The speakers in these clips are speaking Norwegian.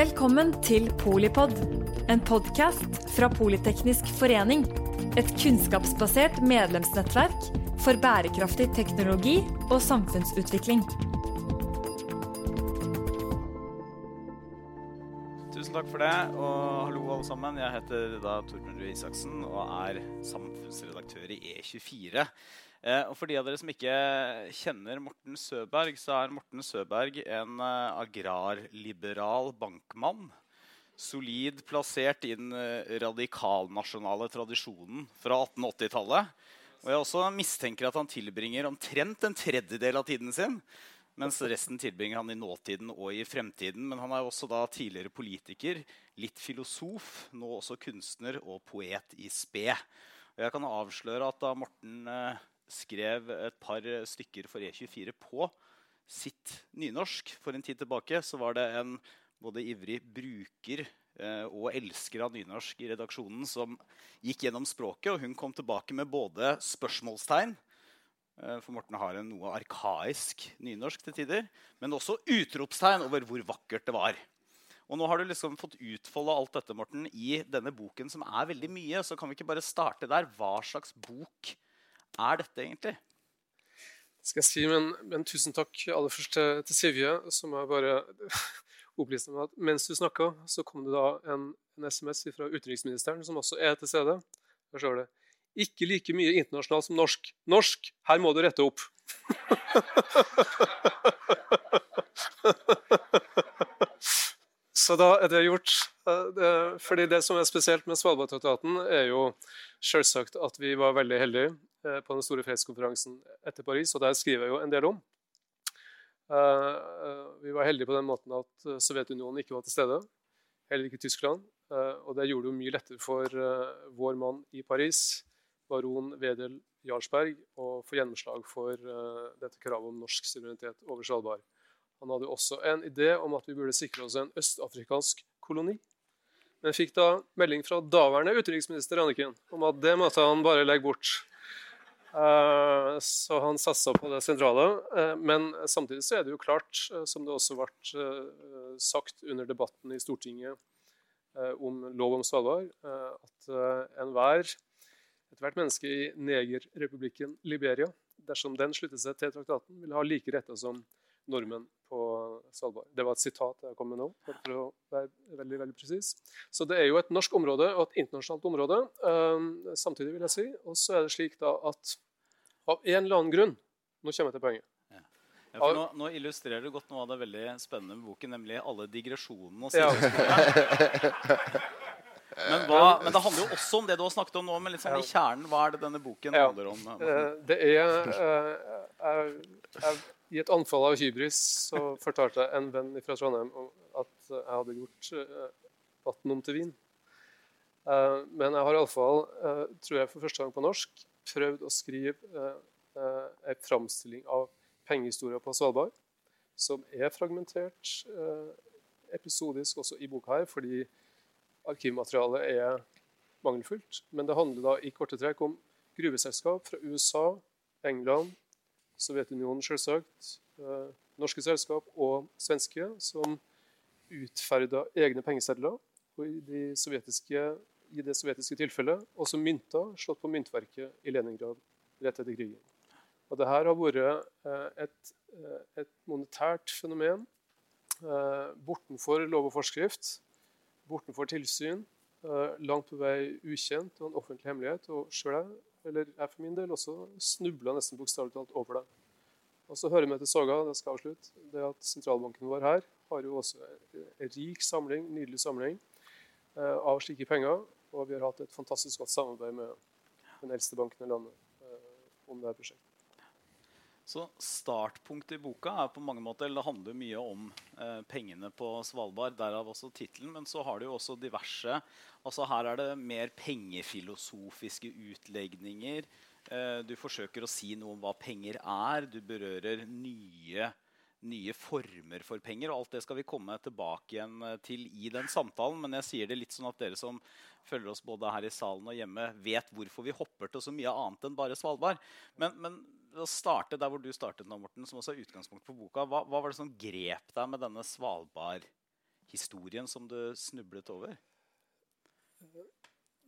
Velkommen til Polipod, en podkast fra Politeknisk forening. Et kunnskapsbasert medlemsnettverk for bærekraftig teknologi og samfunnsutvikling. Tusen takk for det, og hallo alle sammen. Jeg heter da Torbjørn Røe Isaksen og er samfunnsredaktør i E24. Eh, og For de av dere som ikke kjenner Morten Søberg, så er Morten Søberg en eh, agrarliberal bankmann. Solid plassert i den eh, radikalnasjonale tradisjonen fra 1880-tallet. Og jeg også mistenker at han tilbringer omtrent en tredjedel av tiden sin mens resten tilbringer han i nåtiden og i fremtiden. Men han er også da tidligere politiker, litt filosof, nå også kunstner og poet i spe. Og jeg kan avsløre at da Morten eh, skrev et par stykker for E24 på sitt nynorsk for en tid tilbake, så var det en både ivrig bruker eh, og elsker av nynorsk i redaksjonen som gikk gjennom språket, og hun kom tilbake med både spørsmålstegn eh, for Morten har en noe arkaisk nynorsk til tider. Men også utropstegn over hvor vakkert det var. Og nå har du liksom fått utfolde alt dette Morten, i denne boken, som er veldig mye. Så kan vi ikke bare starte der. Hva slags bok er dette egentlig? skal jeg si, men, men, tusen takk aller først til, til Sivje, som jeg bare opplyste meg at mens du snakka, så kom det da en, en, SMS fra utenriksministeren, som også er til stede. Der står det ikke like mye internasjonalt som norsk. Norsk, her må du rette opp. så da er det gjort. Det, fordi det som er spesielt med Svalbardtraktaten, er jo selvsagt at vi var veldig heldige Eh, på den store fredskonferansen etter Paris, og der skriver jeg jo en del om. Eh, eh, vi var heldige på den måten at Sovjetunionen ikke var til stede, heller ikke Tyskland. Og det gjorde det mye lettere for vår mann i Paris, baron Wedel Jarlsberg, å få gjennomslag for dette kravet om norsk suverenitet over Svalbard. Han hadde også en idé om at vi burde sikre oss en østafrikansk koloni. Men fikk da melding fra daværende utenriksminister Anniken om at det måtte han bare legge bort. Eh, så han satsa på det sentrale. Eh, men samtidig så er det jo klart, eh, som det også ble sagt under debatten i Stortinget om lov om Svalbard, at enhver ethvert menneske i negerrepublikken Liberia, dersom den slutter seg til traktaten, vil ha like retter som nordmenn på Svalbard. Det var et sitat jeg kom med nå. for å være veldig, veldig precis. Så det er jo et norsk område og et internasjonalt område. eh, samtidig vil jeg si, Og så er det slik da at av en eller annen grunn Nå kommer jeg til poenget. Ja. Ja, nå, nå, illustrerer du godt noe av det veldig spennende med boken, nemlig alle digresjonene. Ja. Men, hva, men, det handler jo også om det du har snakket om nå. men liksom i kjernen, Hva er det denne boken handler om? Eh, det er, uh, uh, i et anfall av hybris så fortalte jeg en venn fra Trondheim at jeg hadde gjort vann om til vin. Uh, men jeg har iallfall, uh, tror jeg for første gang på norsk, prøvd å skrive en framstilling av pengehistorier på Svalbard, som er fragmentert episodisk også i boka her, fordi arkivmaterialet er mangelfullt. Men det handler da i korte trekk om gruveselskap fra USA, England, Sovjetunionen, selvsagt, eh, norske selskap og svenske, som utferda egne pengesedler. Og i, de i, det sovjetiske tilfellet også mynter slått på myntverket i Leningrad rett etter krigen. Og Dette har vært eh, et, eh, et monetært fenomen bortenfor lov og forskrift, bortenfor tilsyn, langt på vei ukjent og en offentlig hemmelighet. Og sjøl jeg eller jeg for min del også snubla nesten bokstavelig talt over det. Og så hører vi til saga, det skal avslutte, det at sentralbanken vår her har jo også en rik samling, nydelig samling eh, av slike penger. Og vi har hatt et fantastisk godt samarbeid med den eldste banken i landet eh, om dette prosjektet. Så startpunktet i boka er på mange måter, eller det handler mye om eh, pengene på Svalbard. Derav også tittelen. Men så har det jo også diverse altså Her er det mer pengefilosofiske utlegninger. Eh, du forsøker å si noe om hva penger er. Du berører nye, nye former for penger. og Alt det skal vi komme tilbake igjen eh, til i den samtalen. Men jeg sier det litt sånn at dere som følger oss både her i salen og hjemme, vet hvorfor vi hopper til så mye annet enn bare Svalbard. Men, men å starte der hvor du startet nå, Morten, som også er utgangspunkt for boka. Hva, hva var det som grep deg med denne Svalbard? historien som du snublet over?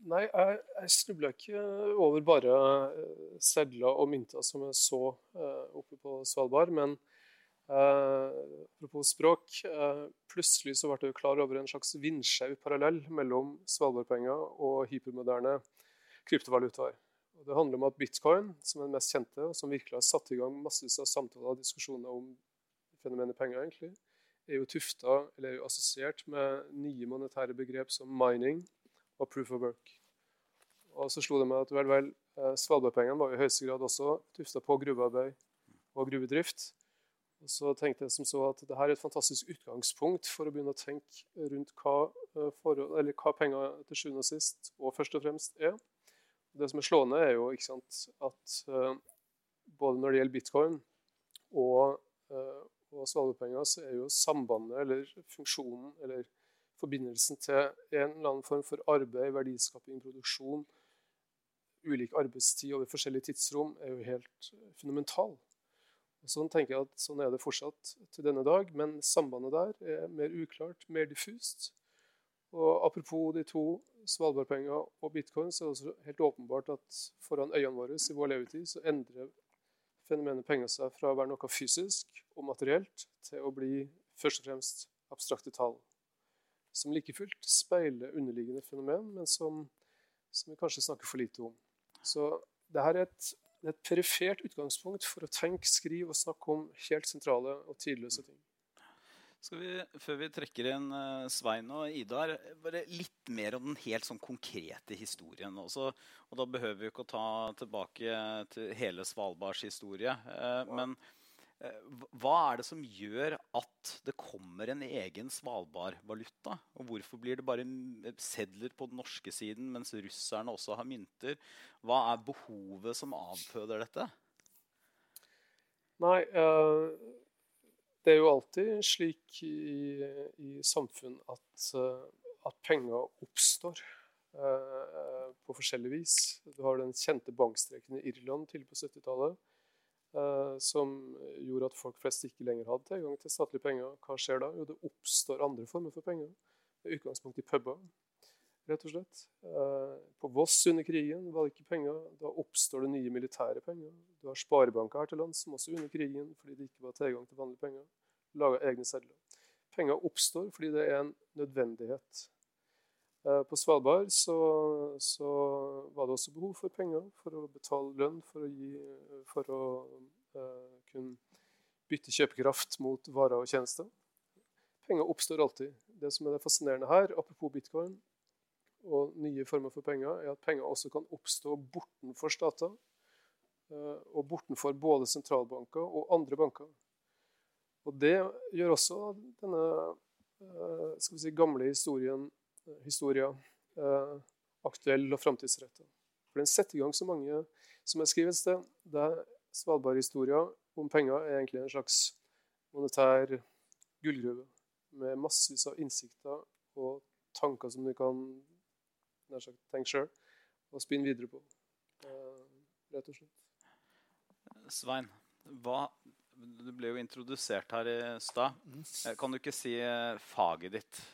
Nei, jeg, jeg snubla ikke over bare uh, sedler og mynter som jeg så uh, oppe på Svalbard. Men uh, apropos språk, plutselig så ble jeg klar over en slags vindskjev parallell mellom Svalbardpenger og hypermoderne kryptovalutaer. Og det handler om at bitcoin, som er den mest kjente, og som virkelig har satt i gang massevis av samtaler og diskusjoner om fenomenet penger, egentlig, er jo tufta, eller er jo assosiert med nye monetære begrep som mining og proof of work. Og så slo det meg at vel, vel, eh, Svalbardpengene var i høyeste grad også tufta på gruvearbeid og gruvedrift. Og så tenkte jeg som så at dette er et fantastisk utgangspunkt for å begynne å tenke rundt hva, eh, forhold, hva penger til sjuende og sist og først og fremst er. Det som er slående, er jo sant, at uh, både når det gjelder bitcoin og, uh, og svalbardpenger, så er jo sambandet eller funksjonen eller forbindelsen til en eller annen form for arbeid, verdiskaping, produksjon, ulik arbeidstid over forskjellige tidsrom, er jo helt fundamental. Og sånn tenker jeg at sånn er det fortsatt til denne dag, men sambandet der er mer uklart, mer diffust. Og Apropos de to, svalbardpenger og bitcoin, så er det også helt åpenbart at foran øynene våre i vår levetid så endrer fenomenet penger seg fra å være noe fysisk og materielt til å bli først og fremst abstrakte tall som like fullt speiler underliggende fenomen, men som, som, vi kanskje snakker for lite om. Så dette er et, et perifert utgangspunkt for å tenke, skrive og snakke om helt sentrale og tidløse ting. Skal vi, Før vi trekker inn uh, Svein og Idar, bare litt mer om den helt sånn konkrete historien. Også. Og da behøver vi ikke å ta tilbake til hele Svalbards historie. Uh, men uh, hva er det som gjør at det kommer en egen Svalbard-valuta? Og hvorfor blir det bare sedler på den norske siden, mens russerne også har mynter? Hva er behovet som avføder dette? Nei, uh, det er jo alltid slik i, i samfunn at, uh, at, penger oppstår eh, på forskjellig vis. Du har den kjente bankstreken i Irland tidlig på 70-tallet Eh, som gjorde at folk flest ikke lenger hadde tilgang til statlige penger. Hva skjer da? Jo, det oppstår andre former for penger. Med utgangspunkt i puber, rett og slett. Eh, på Voss under krigen var det ikke penger. Da oppstår det nye militære penger. Du har sparebanker her til lands som også under krigen, fordi det ikke var tilgang til vanlige penger, laga egne sedler. Penger oppstår fordi det er en nødvendighet. Eh, på Svalbard så, så, var det også behov for penger for å betale lønn, for å, gi, for å uh, kunne bytte kjøpekraft mot varer og tjenester. Penger oppstår alltid. Det som er det fascinerende her, apropos bitcoin og nye former for penger, er at penger også kan oppstå bortenfor stater. Uh, og bortenfor både sentralbanker og andre banker. Og det gjør også denne uh, skal vi si, gamle historien historia eh, aktuell og framtidsretta. For den setter i gang så mange Som jeg skriver et sted, der er Svalbard-historia om penger er egentlig en slags monetær gullgruve med massevis av innsikter og tanker som du kan nær sagt, tenke sjøl og spinne videre på. Eh, rett og slett. Svein, hva, du ble jo introdusert her i stad. Mm. Eh, kan du ikke si eh, faget ditt?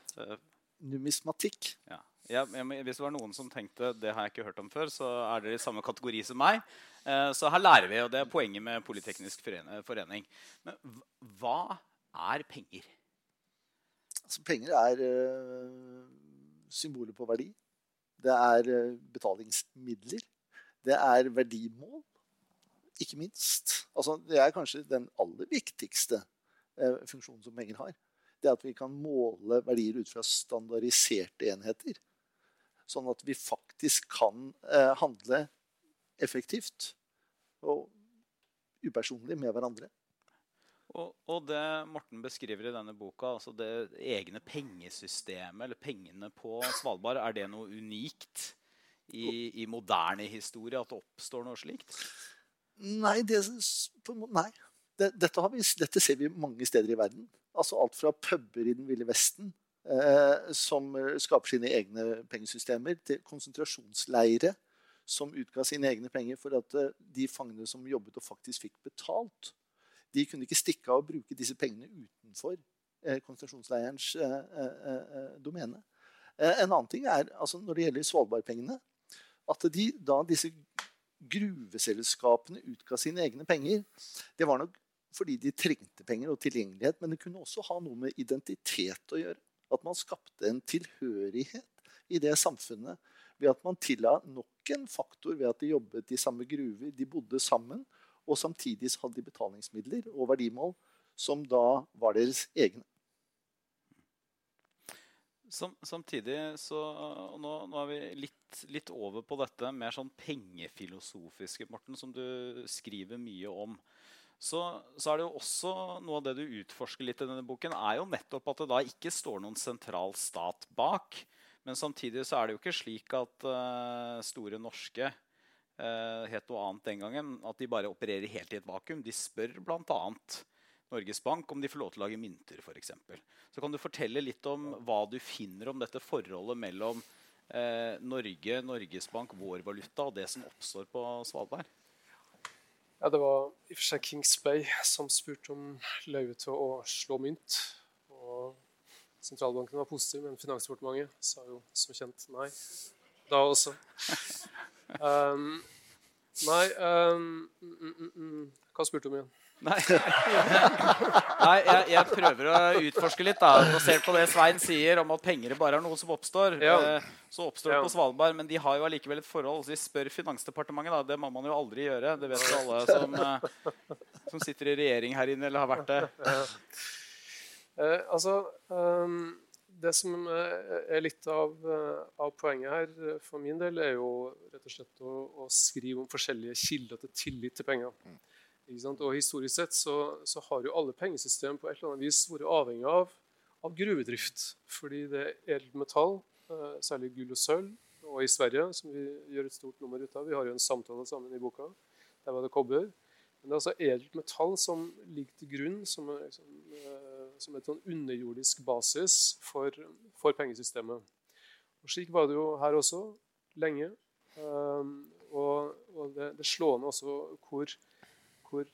numismatikk. Ja. Ja, hvis det var noen som tenkte det har jeg ikke hørt om før, så er dere i samme kategori som meg. Eh, så her lærer vi, og det er poenget med Politeknisk forening. Men hva er penger? Altså, penger er symboler på verdi. Det er uh, betalingsmidler. Det er verdimål, ikke minst. Altså, det er kanskje den aller viktigste uh, funksjonen som penger har det at vi kan måle verdier ut fra standardiserte enheter. Sånn at vi faktisk kan eh, handle effektivt og upersonlig med hverandre. Og, og, det Morten beskriver i denne boka, altså det egne pengesystemet, eller pengene på Svalbard, er det noe unikt i, i moderne historie at det oppstår noe slikt? Nei, det, nei. Det, dette, vi, dette, ser vi mange steder i verden. Altså alt fra puber i den ville vesten, eh, som skaper sine egne pengesystemer, til konsentrasjonsleire som utga sine egne penger for at eh, de fangene som jobbet og faktisk fikk betalt, de kunne ikke stikke av og bruke disse pengene utenfor eh, konsentrasjonsleirens eh, eh, domene. en annen ting er altså når det gjelder Svalbardpengene, at de, da disse gruveselskapene utga sine egne penger, det var nok fordi de trengte penger og tilgjengelighet, men det kunne også ha noe med identitet å gjøre. At man skapte en tilhørighet i det samfunnet ved at man tilla nok en faktor ved at de jobbet i samme gruver, de bodde sammen, og samtidig hadde de betalingsmidler og verdimål som da var deres egne. Samtidig så nå, nå, er vi litt, litt, over på dette mer sånn pengefilosofiske, Morten, som du skriver mye om. Så, så, er det jo også noe av det du utforsker litt i denne boken, er jo nettopp at det da ikke står noen sentral stat bak. Men samtidig så er det jo ikke slik at uh, Store Norske het noe annet den gangen. At de bare opererer helt i et vakuum. De spør bl.a. Norges Bank om de får lov til å lage mynter, f.eks. Så kan du fortelle litt om hva du finner om dette forholdet mellom eh, Norge, Norges Bank, vår valuta og det som oppstår på Svalbard? Ja, Det var i og for seg Kings Bay som spurte om løyve til å slå mynt. Og sentralbanken var positiv, men Finansdepartementet sa jo som kjent nei da også. Um, nei um, mm, mm, mm. Hva spurte du om igjen? Nei, Nei jeg, jeg, prøver å utforske litt, da, basert på det Svein sier om at penger bare er noe som oppstår. Ja. Eh, så oppstår det ja. på Svalbard, Men de har jo allikevel et forhold. Så de spør Finansdepartementet. Da. Det må man jo aldri gjøre. Det vet jo alle som, eh, som, sitter i regjering her inne, eller har vært det. Ja. Eh, altså um, Det som er litt av, av, poenget her for min del, er jo rett og slett å, å skrive om forskjellige kilder til tillit til penger. Mm. Og Historisk sett så, så, har jo alle pengesystem på et eller annet vis vært avhengig av, av gruvedrift. Fordi det er edelt metall, eh, særlig gull og sølv, og i Sverige, som vi gjør et stort nummer ut av. Vi har jo en samtale sammen i boka. Der var det kobber. Men det er altså edelt metall som ligger til grunn som, liksom, som et sånn underjordisk basis for, for, pengesystemet. Og Slik var det jo her også lenge. Um, og, og det, det slående også hvor hvor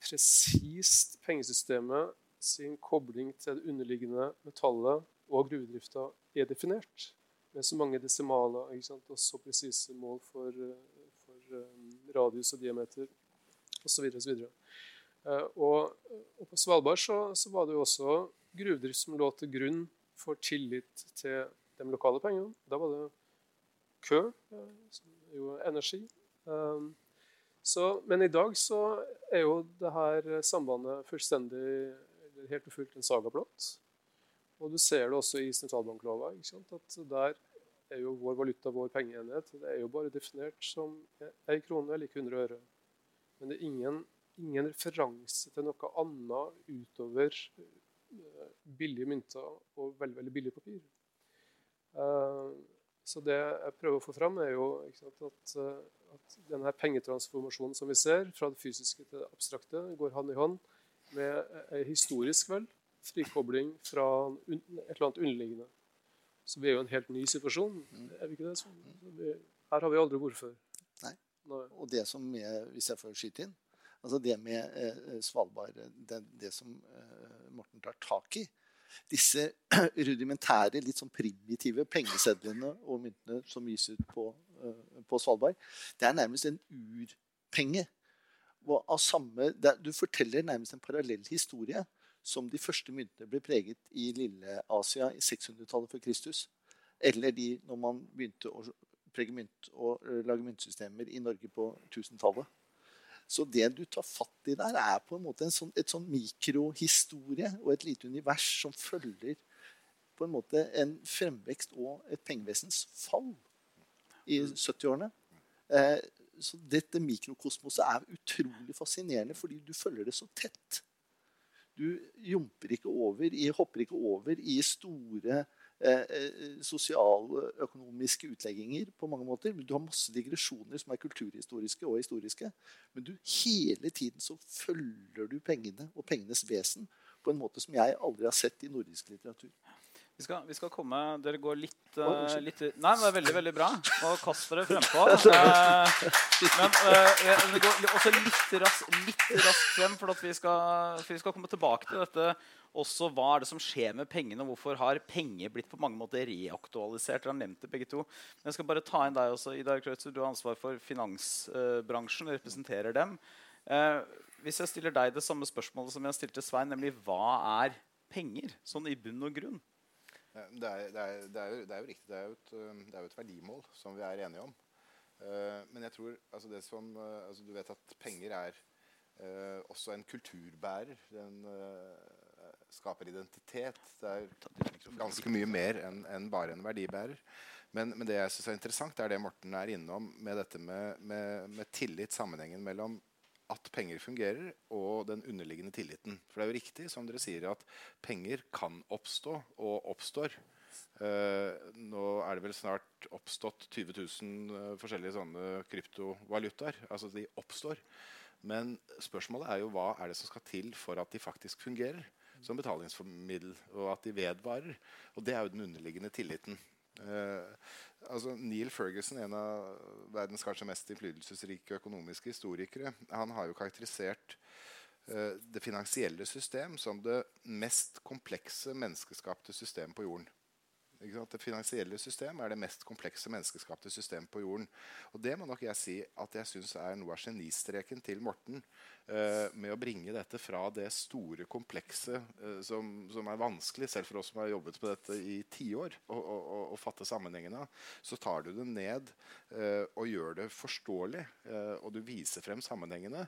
presist pengesystemet sin kobling til det underliggende metallet og gruvedrifta er definert. Med så mange desimaler og så presise mål for, for um, radius og diameter osv. Uh, og, og på Svalbard så, så, var det jo også gruvedrift som lå til grunn for tillit til de lokale pengene. Da var det kø, som som er jo energi. Um, så, men i dag så er jo det her sambandet fullstendig, eller helt og fullt en saga blått. Og du ser det også i sentralbanklova. at Der er jo vår valuta vår pengeenhet. Det er jo bare definert som ei krone er lik 100 øre. Men det er ingen, ingen referanse til noe annet utover eh, billige mynter og veldig, veldig billig papir. Uh, så det jeg prøver å få fram, er jo sant, at, eh, at, denne pengetransformasjonen som vi ser, fra det fysiske til det abstrakte, går hånd i hånd med ei historisk vel, frikobling fra et eller annet underliggende. Så vi er jo i en helt ny situasjon. er vi ikke det? Vi, her har vi aldri vært før. Nei. Nei. Og det som er, hvis jeg får skyte inn, altså det med eh, Svalbard, det, det som eh, Morten tar tak i, disse rudimentære, litt sånn primitive pengesedlene og myntene som gis ut på, på Svalbard, det er nærmest en urpenge. Samme, du forteller nærmest en parallell historie som de første myntene ble preget i Lille-Asia i 600-tallet før Kristus. Eller de når man begynte å prege mynt og lage myntsystemer i Norge på 1000-tallet. Så det du tar fatt i der, er på en måte en sånn, et sånn mikrohistorie og et lite univers som følger på en måte en fremvekst og et pengevesens fall i 70-årene. Eh, så dette mikrokosmoset er utrolig fascinerende fordi du følger det så tett. Du jumper ikke over i, hopper ikke over i store sosialøkonomiske utlegginger på mange måter. Du har masse digresjoner som er kulturhistoriske og historiske. Men du, hele tiden så følger du pengene og pengenes vesen på en måte som jeg aldri har sett i nordisk litteratur. Vi skal, vi skal komme Dere går litt, Oi, eh, litt Nei, men det er veldig, veldig bra. Nå kast dere frempå. Uh, men eh, det går også litt raskt, raskt frem, for at vi skal, for vi skal komme tilbake til dette også. Hva er det som skjer med pengene? og Hvorfor har penger blitt på mange måter reaktualisert? Dere har nevnt det begge to. Men jeg skal bare ta inn deg også. Ida Kreutzer, du har ansvar for finansbransjen. og representerer dem. Eh, hvis jeg stiller deg det samme spørsmålet som jeg stilte Svein, nemlig hva er penger, sånn i bunn og grunn? Eh, Det er, det, er, det, er jo, det er jo riktig. Det er jo, et, det er jo et verdimål som vi er enige om. Uh, men jeg tror altså det som uh, altså Du vet at penger er uh, også en kulturbærer. Den eh, skaper identitet. Det er ganske mye mer enn en bare en verdibærer. Men, men det jeg synes er interessant, er det Morten er innom med dette med, med, med tillit, sammenhengen mellom at penger fungerer, og den underliggende tilliten. For det er jo riktig som dere sier, at penger kan oppstå, og oppstår. Uh, nå er det vel snart oppstått 20 000 uh, forskjellige sånne kryptovalutaer. Altså de oppstår. Men spørsmålet er jo hva er det som skal til for at de faktisk fungerer som betalingsmiddel, og at de vedvarer. Og det er jo den underliggende tilliten. Eh, altså Neil Ferguson, en av verdens kanskje mest innflytelsesrike økonomiske historikere, han har jo karakterisert eh, det finansielle system som det mest komplekse menneskeskapte system på jorden. Det finansielle system er det mest komplekse menneskeskapte system på jorden. Og det må nok jeg si at jeg syns er noe av genistreken til Morten. Eh, med å bringe dette fra det store komplekset eh, som, som er vanskelig, selv for oss som har jobbet med dette i tiår, å fatte sammenhengene. Så tar du det ned eh, og gjør det forståelig, og du viser frem sammenhengene.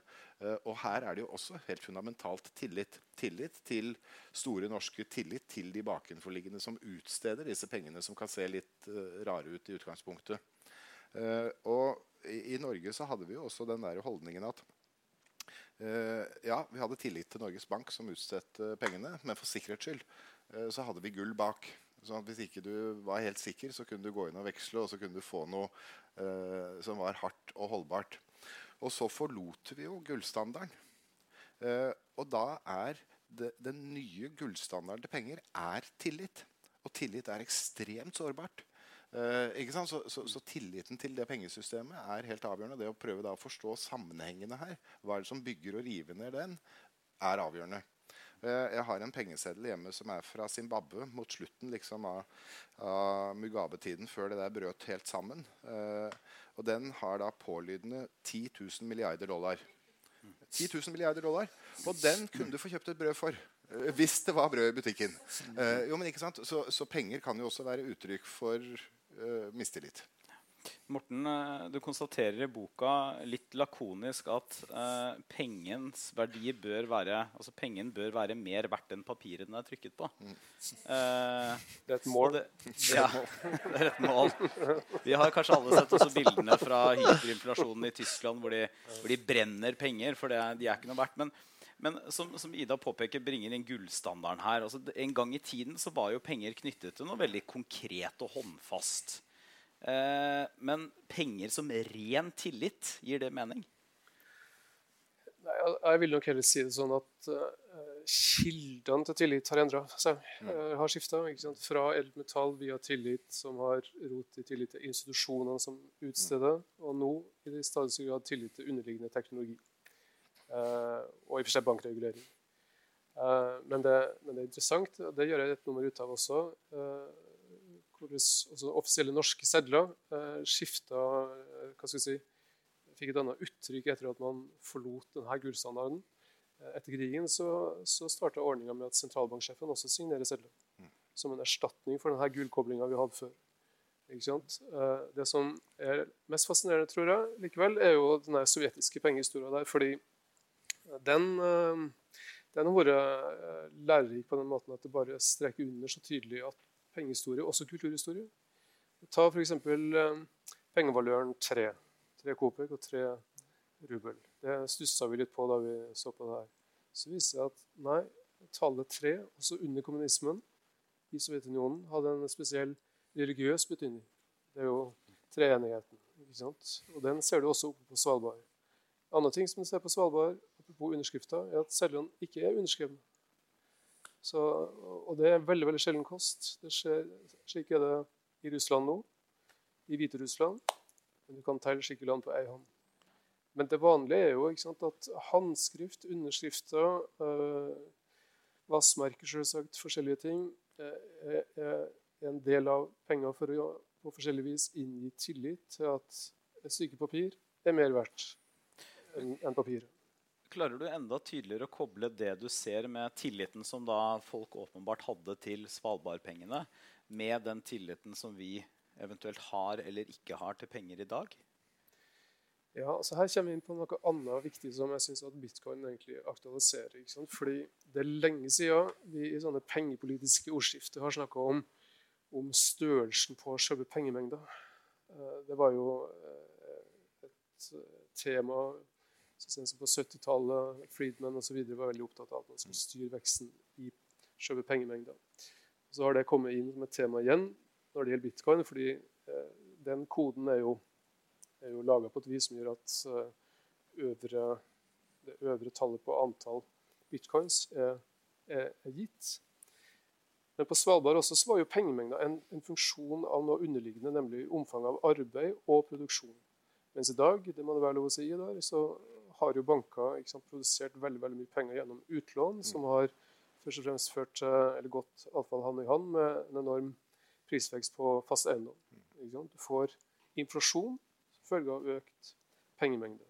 Og her er det jo også helt fundamentalt tillit. Tillit til Store Norske, tillit til de bakenforliggende som utsteder disse pengene, som kan se litt rare ut i utgangspunktet. Og i, i Norge så hadde vi jo også den der holdningen at ja, vi hadde tillit til Norges Bank som utstedte pengene, men for sikkerhets skyld eh, så hadde vi gull bak. Så hvis ikke du var helt sikker, så kunne du gå inn og veksle, og så kunne du få noe eh, som var hardt og holdbart. Og så forlot vi jo gullstandarden. Eh, og da er det, den nye gullstandarden til penger er tillit. Og tillit er ekstremt sårbart. Eh? Så, så, så tilliten til det pengesystemet er helt avgjørende. Det å prøve å forstå sammenhengene her, hva er det som bygger og river ned den, er avgjørende. Eh, jeg har en pengeseddel hjemme som er fra Zimbabwe mot slutten liksom, av, av Mugabe-tiden, før det der brøt helt sammen. Eh, og den har da pålydende 10 000 milliarder dollar. 10 000 milliarder dollar. Og den kunne du få kjøpt et brød for. eh, Hvis det var brød i butikken. Eh, jo, men ikke sant? Så, så penger kan jo også være uttrykk for mistillit. Morten, eh, du konstaterer i boka litt lakonisk at eh, pengens verdi bør være Altså pengen bør være mer verdt enn papiret den er trykket på. Eh, Det er et mål. det, ja, det er et mål. Vi har kanskje alle sett også bildene fra hyperinflasjonen i Tyskland hvor de, hvor de brenner penger, for det, er- de er ikke noe verdt. Men, men som, som Ida påpeker, bringer inn gullstandarden her. Altså, en gang i tiden så var jo penger knyttet til noe veldig konkret og håndfast. Eh, men penger som ren tillit, gir det mening? Nei, jeg, jeg vil nok heller si det sånn at uh, kildene til tillit har endra seg. eh, har skifta. Fra eldmetall via tillit, som har rot i tillit til institusjonene som utsteder, og nå i det stadig grad tillit til underliggende teknologi. Eh, og i og for seg bankregulering. Eh, men, det, men det er interessant, og det gjør jeg et nummer ut av også. eh, hvordan offisielle norske sedler skifta hva skal jeg si, fikk et annet uttrykk etter at man forlot denne gullstandarden. Etter krigen så, så starta ordninga med at sentralbanksjefen også signerer sedler. Som en erstatning for denne gullkoblinga vi hadde før. Ikke sant? Det som er mest fascinerende, tror jeg, likevel, er jo den sovjetiske pengehistoria der. Fordi den, eh, den har vært eh, lærerik på den måten at det bare streker under så tydelig at pengehistorie, også kulturhistorie. Ta f.eks. Eh, pengevaløren tre. Tre kopek og tre rubel. Det stussa vi litt på da vi så på det her. Så viser det at nei, tallet tre, også under kommunismen i Sovjetunionen, hadde en spesiell religiøs betydning. Det er jo treenigheten. ikke sant? Og den ser du også oppe på Svalbard. Andre ting som du ser på Svalbard, apropos underskrifta, er at cellene ikke er underskrevne. Så, og det er veldig veldig sjelden kost. Skjer, slik er det i Russland nå, i Hviterussland. Men du kan telle slike land på ei hånd. Men det vanlige er jo sant, at håndskrift, underskrifter, øh, vassmerker, selvsagt, forskjellige ting, er, er, en del av penger for å på forskjellig vis inngi tillit til at et stykke er mer verdt enn en papir. Klarer du enda tydeligere å koble det du ser med tilliten som da folk åpenbart hadde til Svalbard-pengene, med den tilliten som vi eventuelt har eller ikke har til penger i dag? Ja, altså Her kommer vi inn på noe annet viktig som jeg synes at bitcoin egentlig aktualiserer. ikke sant? Fordi Det er lenge siden vi i sånne pengepolitiske ordskifter har snakka om, om, størrelsen på selve pengemengda. Eh, det var jo eh, et tema så sent som på 70-tallet. Friedman osv. var veldig opptatt av at man skulle styre veksten i selve pengemengda. Så har det kommet inn som et tema igjen når det gjelder bitcoin, fordi eh, den koden er jo, er jo laga på et vis som gjør at eh, øvre, det øvre tallet på antall bitcoins er, er, er gitt. Men på Svalbard også så var jo pengemengda en, en, funksjon av noe underliggende, nemlig omfanget av arbeid og produksjon. Mens i dag, det må det være lov å si der, så har jo banker sant, produsert veldig, veldig mye penger gjennom utlån, mm. som har først og fremst ført til, eller gått iallfall hand i hand med en enorm prisvekst på fast eiendom. Mm. Du får inflasjon som følge av økt pengemengde.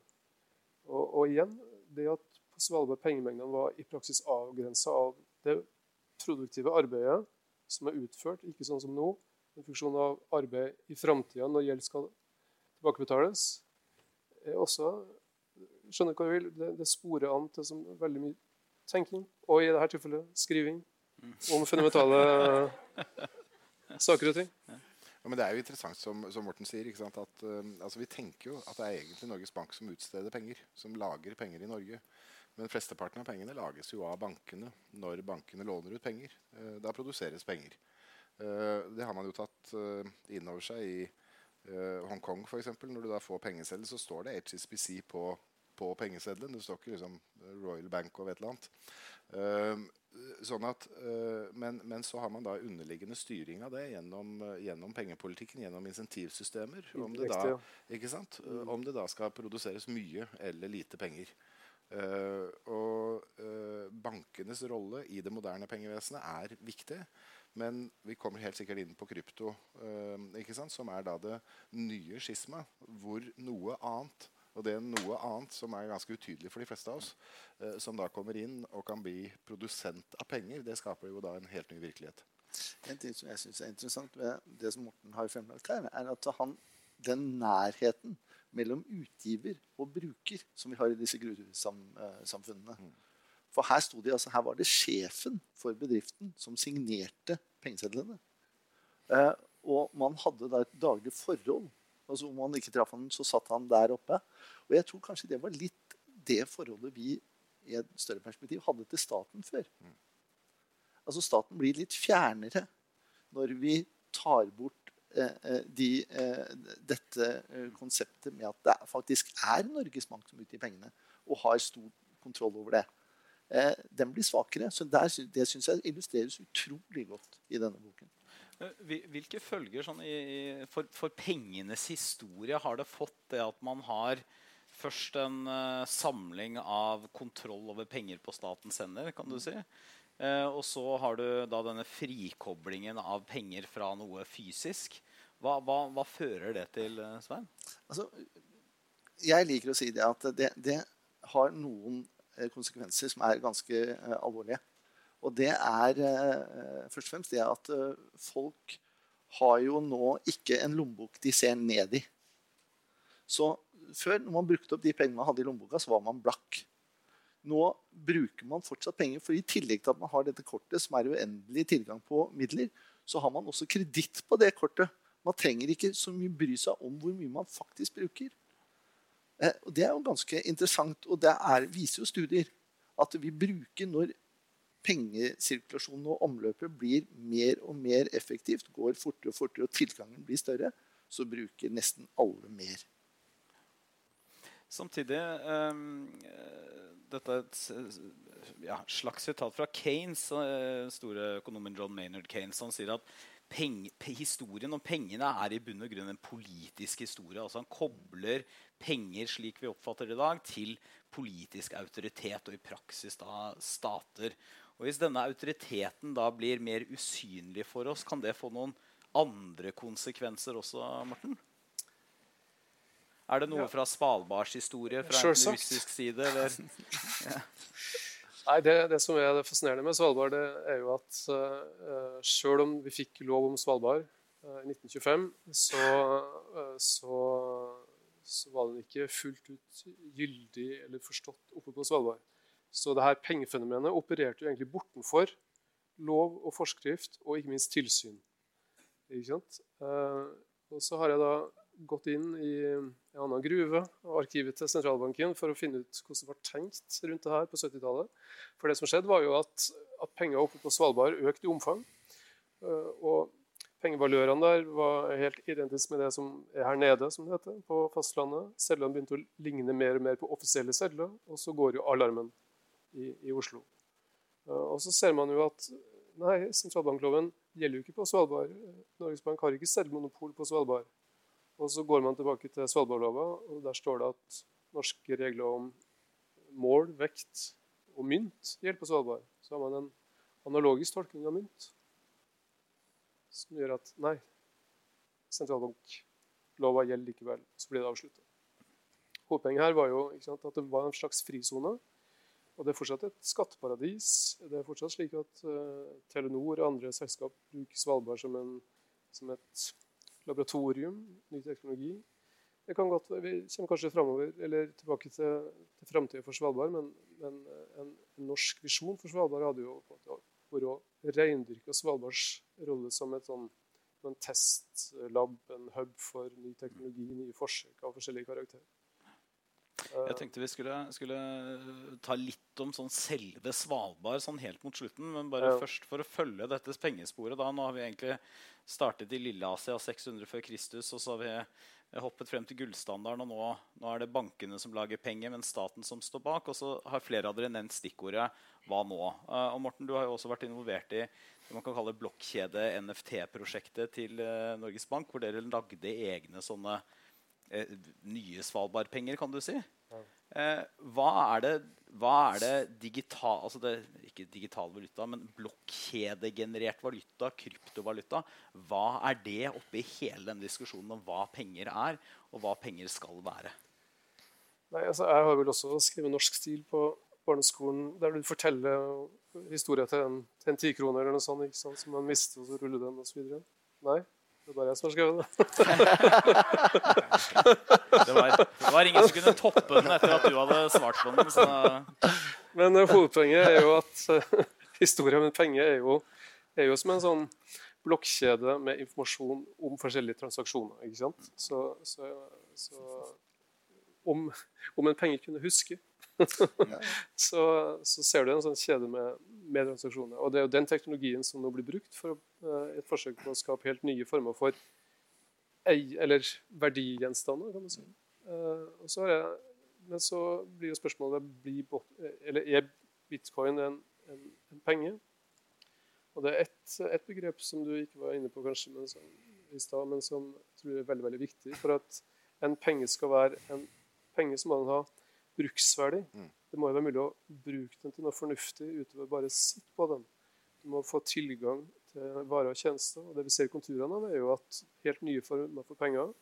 Og, og, igjen, det at på Svalbard pengemengdene var i praksis avgrensa av det produktive arbeidet som er utført, ikke sånn som nå, en funksjon av arbeid i framtida når gjeld skal tilbakebetales, er også skjønner hva du vil, det, det sporer an til som veldig mye tenkning, og i dette tilfellet skriving, om fundamentale saker og ting. Ja, men Det er jo interessant, som, som Morten sier. At, uh, altså, vi tenker jo at det er egentlig Norges Bank som utsteder penger. Som lager penger i Norge. Men flesteparten av pengene lages jo av bankene når bankene låner ut penger. Uh, da produseres penger. Uh, det har man jo tatt inn over seg i Hongkong f.eks. Når du da får pengeseddel, så står det HSBC på på pengeseddelen. Det står ikke liksom Royal Bank of et eller annet. Uh, sånn at, uh, men, men, så har man da underliggende styring av det gjennom, uh, gjennom pengepolitikken, gjennom insentivsystemer. Om det, da, ikke sant? Mm. om det da skal produseres mye eller lite penger. og bankenes rolle i det moderne pengevesenet er viktig. Men vi kommer helt sikkert inn på krypto, som er da det nye skisma, hvor noe annet og det er noe annet som er ganske utydelig for de fleste av oss, eh, som da kommer inn og kan bli produsent av penger, det skaper jo da en helt ny virkelighet. En ting som jeg syns er interessant ved det som Morten har fremlagt her, er at han, den nærheten mellom utgiver og bruker som vi har i disse gruvesamfunnene. Mm. For her, de, altså, her var det sjefen for bedriften som signerte pengesedlene. Eh, og man hadde da et daglig forhold Altså Om han ikke traff han, så satt han der oppe. Og jeg tror kanskje det var litt det forholdet vi i et større perspektiv hadde til staten før. Mm. Altså Staten blir litt fjernere når vi tar bort eh, eh de, eh, dette konseptet med at det faktisk er Norges Bank som utgir pengene, og har stor kontroll over det. Eh, den blir svakere. så der, Det syns jeg illustreres utrolig godt i denne boken. Hvilke følger sånn i, for, for, pengenes historie har det fått det at man har først en uh, samling av kontroll over penger på statens hender, kan du si. Uh, og så har du da denne frikoblingen av penger fra noe fysisk. Hva, hva, hva fører det til, Svein? Altså, jeg liker å si det at det, det har noen konsekvenser som er ganske alvorlige. Og det er eh, først og fremst det at eh, folk har jo nå ikke en lommebok de ser ned i. Så før, når man brukte opp de pengene man hadde i lommeboka, så var man blakk. Nå bruker man fortsatt penger, for i tillegg til at man har dette kortet, som er uendelig tilgang på midler, så har man også kreditt på det kortet. Man trenger ikke så mye bry seg om hvor mye man faktisk bruker. Eh, og Det er jo ganske interessant, og det er, viser jo studier at vi bruker når pengesirkulasjonen og omløpet blir mer og mer effektivt, går fortere og fortere, og tilgangen blir større, så bruker nesten alle mer. Samtidig um, Dette er et ja, slags sitat fra Keynes, store økonomen John Maynard Keynes. Han sier at penge, historien om pengene er i bunn og grunn en politisk historie. altså Han kobler penger slik vi oppfatter det i dag, til politisk autoritet og i praksis da stater. Og Hvis denne autoriteten da blir mer usynlig for oss, kan det få noen andre konsekvenser også, Morten? Er det noe ja. fra Svalbards historie fra en russisk side? Ja. Nei, det, det, som er det fascinerende med Svalbard, det er jo at uh, eh, sjøl om vi fikk lov om Svalbard uh, i 1925, så, uh, så, så, var den ikke fullt ut gyldig eller forstått oppe på Svalbard. Så det her pengefenomenet opererte jo egentlig bortenfor lov og forskrift og ikke minst tilsyn. Ikke sant? og så har jeg da gått inn i en annen gruve, og arkivet til sentralbanken, for å finne ut hvordan det var tenkt rundt det her på 70-tallet. For det som skjedde, var jo at, at penger oppe på Svalbard økte i omfang. Eh, og pengevalørene der var helt identisk med det som er her nede, som det heter, på fastlandet. Sedlene begynte å ligne mer og mer på offisielle sedler, og så går jo alarmen i, i Oslo. Eh, og så ser man jo at nei, sentralbankloven gjelder jo ikke på Svalbard. Norges Bank har ikke selvmonopol på Svalbard. Og så går man tilbake til Svalbardlova, og der står det at norske regler om mål, vekt og mynt gjelder på Svalbard. Så har man en analogisk tolkning av mynt som gjør at nei, sentralbanklova gjelder likevel. Så blir det avslutta. Hovedpoenget her var jo sant, at det var en slags frisone. Og det er fortsatt et skatteparadis. Det er fortsatt slik at uh, Telenor og andre selskap bruker Svalbard som, en, som et laboratorium, ny teknologi. Det kan godt, Vi kommer kanskje fremover, tilbake til, til framtida for Svalbard, men, men en, en, norsk visjon for Svalbard hadde jo vært å reindyrke Svalbards rolle som et sånn, en testlab, en hub for ny teknologi, nye forsøk av forskjellige karakterer. Jeg tenkte vi skulle, skulle, ta litt om sånn selve Svalbard sånn helt mot slutten. Men bare ja. først for å følge dette pengesporet. da, Nå har vi egentlig startet i Lilleasia 600 før Kristus. Og så har vi hoppet frem til gullstandarden. Og nå, nå, er det bankene som lager penger, men staten som står bak. Og så har flere av dere nevnt stikkordet 'hva nå'? Uh, og Morten, du har jo også vært involvert i det man kan kalle blokkjede-NFT-prosjektet til uh, Norges Bank, hvor dere lagde egne sånne eh, nye Svalbard-penger, kan du si. Eh, hva er det, hva er det digital, altså det, Ikke digital valuta, men blokkjedegenerert valuta, kryptovaluta. Hva er det oppi hele denne diskusjonen om hva penger er, og hva penger skal være? Nei, altså, jeg har vel også skrevet norsk stil på barneskolen, der du forteller historier til en, til en tikroner eller noe sånt, som man mister, og så ruller den osv. Nei? Det er bare jeg som har skrevet det. det, var, det var ingen som kunne toppe den etter at du hadde svart på den. Så. Men uh, hovedpoenget er jo at uh, historien med penger er jo, er jo som en sånn blokkjede med informasjon om forskjellige transaksjoner. ikke sant? Så, så, så om, om, en penge kunne huske, så, så, ser du en sånn kjede med, med transaksjoner. Og det er jo den teknologien som nå blir brukt for uh, et forsøk på å skape helt nye former for ei, eller verdigjenstander, kan man si. Uh, så jeg, men så blir jo spørsmålet blir, eller er bitcoin en, en, en, penge. Og det er ett et begrep som du ikke var inne på kanskje men som, i stad, men som jeg tror er veldig veldig viktig. For at en penge skal være en penge, så må den ha bruksverdi. Mm. Det må jo være mulig å bruke den til noe fornuftig utover bare å sitte på den. Du må få tilgang til varer og tjenester. og Det vi ser i konturene av, er jo at helt nye former for penger,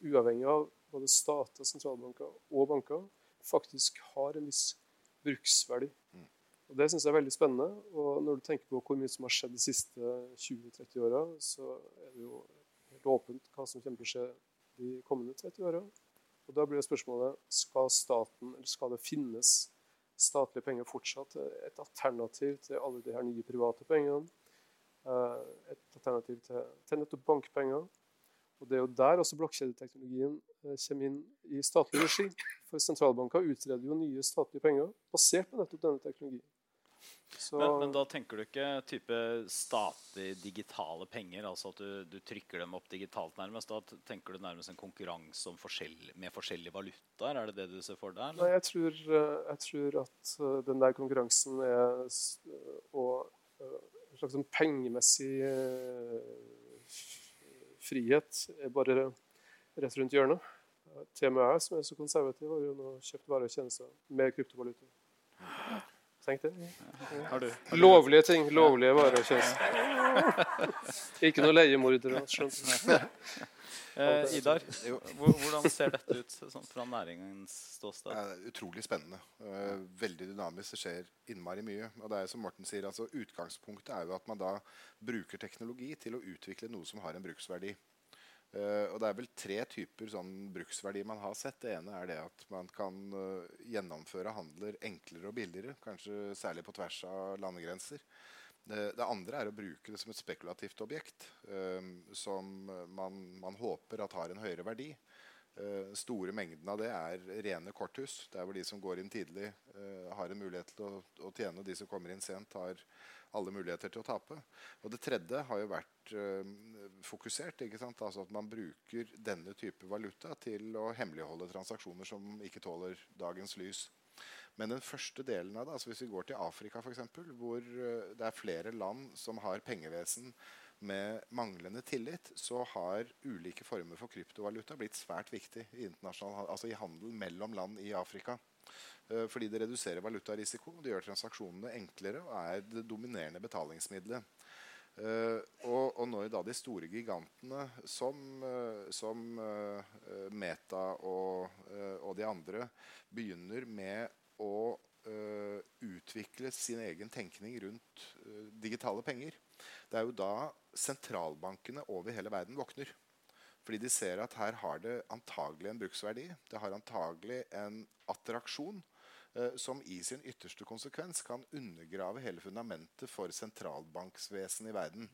uavhengig av både stater, sentralbanker og banker, faktisk har en viss bruksverdi. Mm. Og Det syns jeg er veldig spennende. Og når du tenker på hvor mye som har skjedd de siste 20-30 åra, så er det jo helt åpent hva som kommer til å skje de kommende 30 åra. Og Da blir spørsmålet skal staten, eller skal det finnes statlige penger fortsatt. Et alternativ til alle de her nye private pengene. Eh, et alternativ til, til nettopp bankpenger. Og Det er jo der også blokkjedeteknologien eh, kommer inn i statlig regi. For sentralbanker utreder jo nye statlige penger basert på nettopp denne teknologien. Så Men, men da tenker du ikke type statlig digitale penger, altså at du, du trykker dem opp digitalt nærmest? Da tenker du nærmest en konkurranse om forskjell, med forskjellige valutaer? Er det det du ser for deg? Nei, jeg tror, eh, jeg tror at eh, den der konkurransen er og eh, en slags sånn pengemessig frihet er bare rett rundt hjørnet. Jeg, som er så konservativ, har jo nå kjøpt varer og tjenester med kryptovaluta. Tenk det. Har du, har du Lovlige ting. Lovlige varer og tjenester. Ikke noe leiemordere. Eh, Idar, hvordan ser dette ut sånn, fra næringens ståsted? Er utrolig spennende. Eh, veldig dynamisk. Det skjer innmari mye. Og det er som Morten sier, altså Utgangspunktet er jo at man da bruker teknologi til å utvikle noe som har en bruksverdi. Eh, og Det er vel tre typer sånn bruksverdi man har sett. Det ene er det at man kan uh, gjennomføre handler enklere og billigere. Kanskje særlig på tvers av landegrenser. Det, det andre er å bruke det som et spekulativt objekt som man, man håper at har en høyere verdi. Eh, store mengden av det er rene korthus. Der hvor de som går inn tidlig, uh, har en mulighet til å, å tjene. og De som kommer inn sent, har alle muligheter til å tape. Og det tredje har jo vært uh, fokusert. Altså At man bruker denne type valuta til å hemmeligholde transaksjoner som ikke tåler dagens lys. Men den første delen av det, altså hvis vi går til Afrika f.eks., hvor det er flere land som har pengevesen med manglende tillit, så har ulike former for kryptovaluta blitt svært viktig i, altså i handel mellom land i Afrika. Eh, Fordi det reduserer valutarisiko, det gjør transaksjonene enklere og er det dominerende betalingsmiddelet. Eh, og, og når da de store gigantene som, eh, som Meta og, og de andre begynner med å utvikle sin egen tenkning rundt digitale penger, det er jo da sentralbankene over hele verden våkner. Fordi de ser at her har det antagelig en bruksverdi. Det har antagelig en attraksjon eh, som i sin ytterste konsekvens kan undergrave hele fundamentet for sentralbanksvesenet i verden.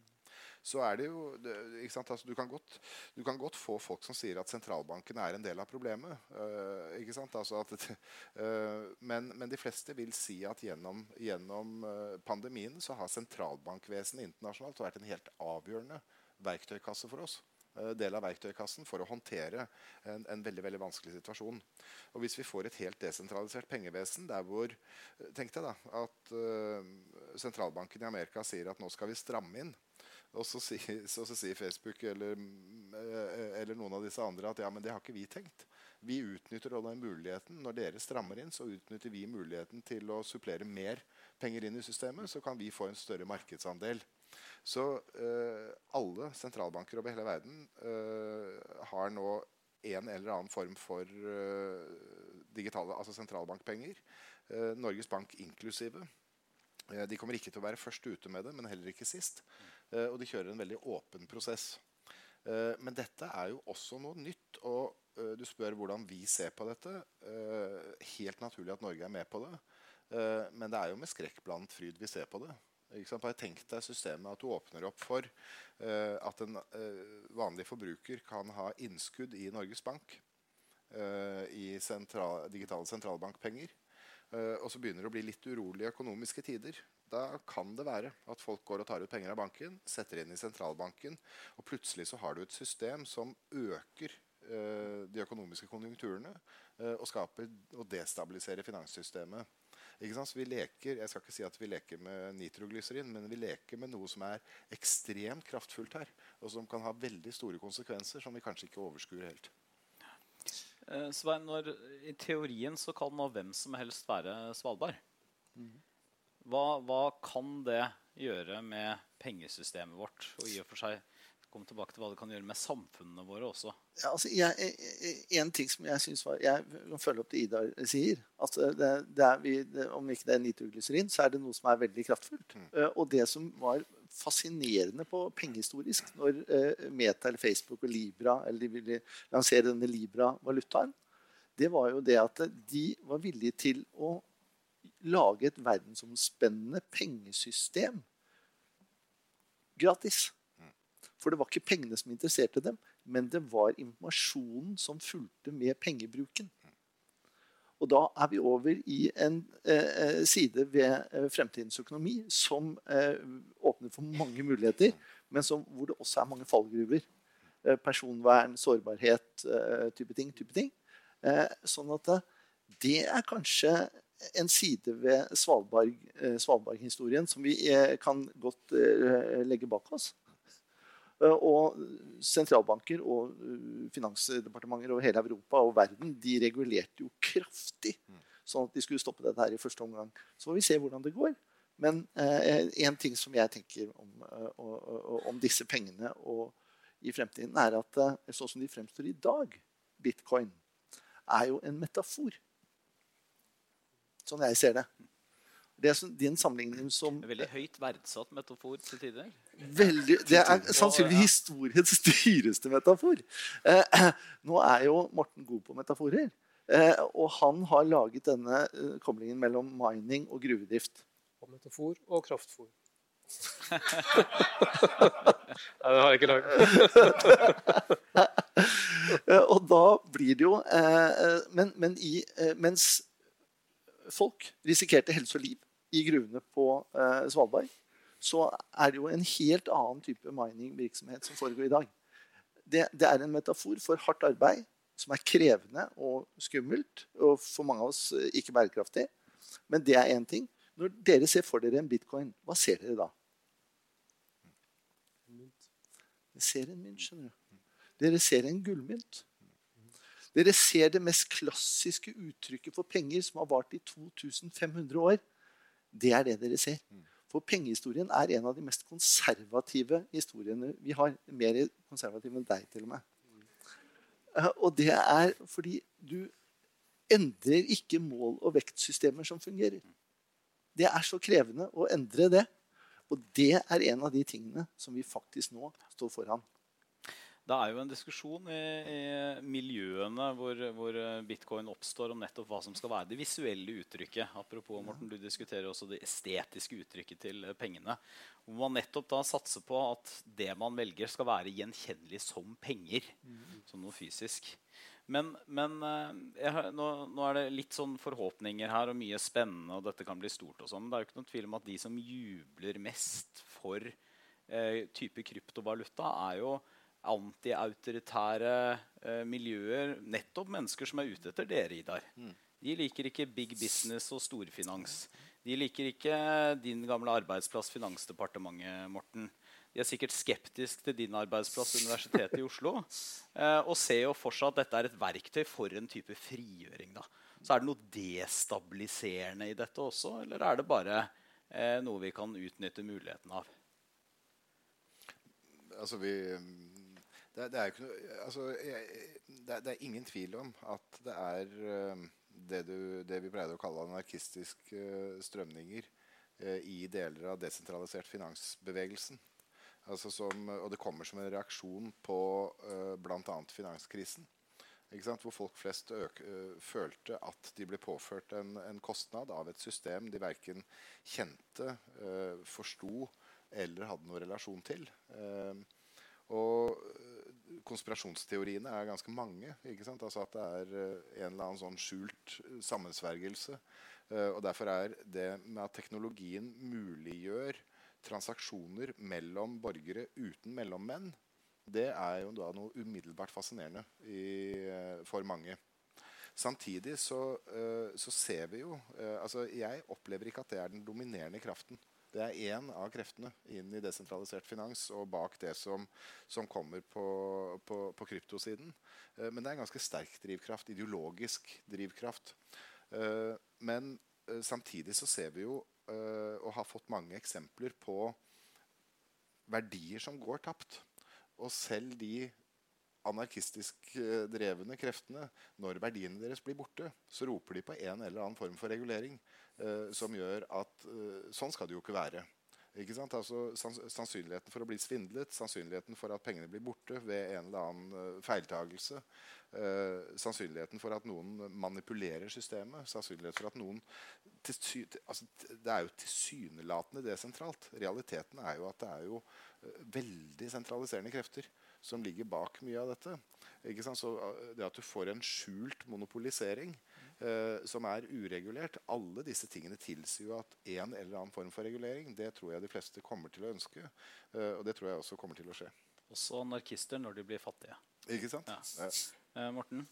Så er det jo? Altså, du, kan godt, du kan godt få folk som sier at sentralbanken er en del av problemet. Uh? Altså at, eh, men, men de fleste vil si at gjennom, gjennom eh, pandemien så har sentralbankvesenet internasjonalt vært en helt avgjørende verktøykasse for oss del av verktøykassen for å håndtere en, en veldig veldig vanskelig situasjon. Og Hvis vi får et helt desentralisert pengevesen der hvor Tenk deg da at uh, sentralbanken i Amerika sier at nå skal vi stramme inn. Og så sier, så, sier Facebook eller, eh, eller noen av disse andre at ja, men det har ikke vi tenkt. Vi utnytter den muligheten. Når dere strammer inn, så utnytter vi muligheten til å supplere mer penger inn i systemet. Så kan vi få en større markedsandel. Så eh, alle sentralbanker over hele verden eh, har nå en eller annen form for eh, digitale, altså sentralbankpenger. Norges Bank inklusive. Eh, de kommer ikke til å være først ute med det, men heller ikke sist. Eh, og de kjører en veldig åpen prosess. Eh, men dette er jo også noe nytt. Og du spør hvordan vi ser på dette. Helt naturlig at Norge er med på det. Men det er jo med skrekk blant fryd vi ser på det. Bare tenk deg systemet at du åpner opp for at en vanlig forbruker kan ha innskudd i Norges Bank i sentral, digitale sentralbankpenger. Eh, og så begynner det å bli litt urolige økonomiske tider. Da kan det være at folk går og tar ut penger av banken, setter inn i sentralbanken, og plutselig så har du et system som øker eh, de økonomiske konjunkturene eh, og skaper og destabiliserer finanssystemet. Ikke sant? Så vi leker, Jeg skal ikke si at vi leker med nitroglyserin, men vi leker med noe som er ekstremt kraftfullt her, og som kan ha veldig store konsekvenser som vi kanskje ikke overskuer helt. Eh, Svein, når, I teorien så kan nå hvem som helst være Svalbard. Hva, hva kan det gjøre med pengesystemet vårt? Og i og for seg komme tilbake til hva det kan gjøre med samfunnene våre også. Ja, altså, jeg, jeg- en ting som jeg synes var Jeg kan følge opp det Idar sier. at det, det er vi, det, Om ikke det er nitroglyserin, så er det noe som er veldig kraftfullt. Eh, og det som var fascinerende på pengehistorisk når eh, Meta eller Facebook og Libra eller de ville lansere denne Libra-valutaen, det var jo det at de var villige til å lage et verdensomspennende pengesystem gratis. For det var ikke pengene som interesserte dem, men det var informasjonen som fulgte med pengebruken. Og da er vi over i en eh, side ved eh, fremtidens økonomi som eh, åpner for mange muligheter, men som, hvor det også er mange fallgruver. Eh, personvern, sårbarhet, eh, type ting. Type ting. Eh, sånn at det er kanskje en side ved Svalbard-historien Svalbard som vi kan godt legge bak oss. Og sentralbanker og finansdepartementer over hele Europa og verden de regulerte jo kraftig sånn at de skulle stoppe dette her i første omgang. Så får vi se hvordan det går. Men eh, en ting som jeg tenker om, eh, om disse pengene og i fremtiden, er at eh, sånn som de fremstår i dag, bitcoin, er jo en metafor. Sånn jeg ser det. Det er din sammenligning som Veldig høyt verdsatt metafor til tider. Veldig, det er sannsynligvis historiens dyreste metafor. Eh, nå er jo Morten god på metaforer. Eh, og han har laget denne eh, koblingen mellom mining og gruvedrift. Og metafor og kraftfôr. Nei, det har jeg ikke laget. Eh, og da blir det jo eh, men, men i, eh, Mens folk risikerte helse og liv i gruvene på eh, Svalbard, så er det jo en helt annen type miningvirksomhet som foregår i dag. Det, det, er en metafor for hardt arbeid, som er krevende og skummelt, og for mange av oss ikke bærekraftig. Men det er én ting. Når dere ser for dere en bitcoin, hva ser dere da? Dere ser en mynt, skjønner du. Dere ser en gullmynt. Dere ser det mest klassiske uttrykket for penger som har vart i 2500 år. Det er det dere ser. For pengehistorien er en av de mest konservative historiene vi har. Mer konservativ enn deg, til og med. Eh, og det er fordi du endrer ikke mål- og vektsystemer som fungerer. Det er så krevende å endre det. Og det er en av de tingene som vi faktisk nå står foran. Det er jo en diskusjon i, i miljøene hvor, hvor, bitcoin oppstår, om nettopp hva som skal være det visuelle uttrykket. Apropos Morten, du diskuterer også det estetiske uttrykket til pengene. Hvor man nettopp da satser på at det man velger, skal være gjenkjennelig som penger. Som noe fysisk. Men, men jeg, nå, nå, er det litt sånn forhåpninger her og mye spennende, og dette kan bli stort. og sånn. Det er jo ikke noen tvil om at de som jubler mest for eh, type kryptovaluta, er jo antiautoritære eh, miljøer. Nettopp mennesker som er ute etter dere, Idar. Mm. De liker ikke big business og storfinans. De liker ikke din gamle arbeidsplass, Finansdepartementet, Morten. De er sikkert skeptisk til din arbeidsplass, Universitetet i Oslo. Eh, og ser jo for seg at dette er et verktøy for en type frigjøring. Da. Så er det noe destabiliserende i dette også, eller er det bare eh, noe vi kan utnytte muligheten av? Altså, vi det, det, er ikke, altså, det, det, er ingen tvil om at det er uh, det, du, vi pleide å kalle anarkistiske uh, strømninger uh, i deler av desentralisert finansbevegelsen. Altså som, og det kommer som en reaksjon på uh, bl.a. finanskrisen. Hvor folk flest øk, følte at de ble påført en, en, kostnad av et system de verken kjente, forsto eller hadde noen relasjon til. og konspirasjonsteoriene er ganske mange. Altså At det er eh, en eller annen sånn skjult eh, sammensvergelse. Eh, og Derfor er det med at teknologien muliggjør transaksjoner mellom borgere uten mellommenn, det er jo da noe umiddelbart fascinerende i, for mange. Samtidig så, så, ser vi jo altså Jeg opplever ikke at det er den dominerende kraften. Det er én av kreftene inn i desentralisert finans og bak det som, som kommer på, på, på kryptosiden. Eh, men det er en ganske sterk drivkraft. Ideologisk drivkraft. Eh, men eh, samtidig så ser vi jo, eh, og har fått mange eksempler på verdier som går tapt. Og selv de anarkistisk eh, drevne kreftene, når verdiene deres blir borte, så roper de på en eller annen form for regulering. eh, som gjør at eh, Sånn skal det jo ikke være. Ikke altså, sannsynligheten for å bli svindlet, sannsynligheten for at pengene blir borte ved en eller annen feiltagelse, feiltagelse, sannsynligheten for at noen manipulerer systemet, sannsynligheten for at noen altså, Det er jo tilsynelatende desentralt. Realiteten er jo at det er jo veldig sentraliserende krefter som ligger bak mye av dette. Så det at du får en skjult monopolisering eh, som er uregulert. Alle disse tingene tilsier jo at en eller annen form for regulering det tror jeg de fleste kommer til å ønske. Eh, og det tror jeg også kommer til å skje. Også anarkister når de blir fattige. Ikke sant? Ja. Eh, Morten?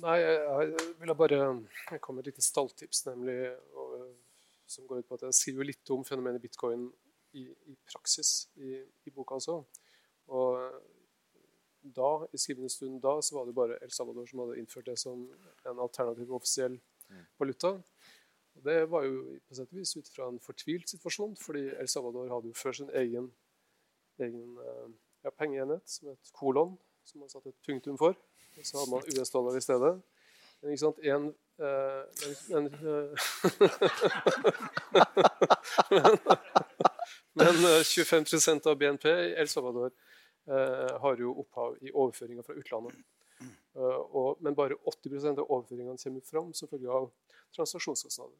Nei, jeg, jeg ville bare Jeg kom med et lite stalltips, nemlig og, som går ut på at jeg skriver litt om fenomenet bitcoin i, i praksis i, i boka også. Og da, i skrivende stund da, så var det bare El Salvador som hadde innført det som en alternativ offisiell valuta. Og det var jo på sett og vis ut fra en fortvilt situasjon, fordi El Salvador hadde jo før sin egen, egen eh, ja, pengeenhet, som het kolon, som man satte et punktum for. Og så hadde man US-dollar i stedet. Men ikke sant, en, eh, en, en, men, men eh, 25% av BNP i El Salvador eh, har jo opphav i overføringer fra utlandet. Eh, og, men bare 80% av overføringene kommer fram som følge av transaksjonskostnader.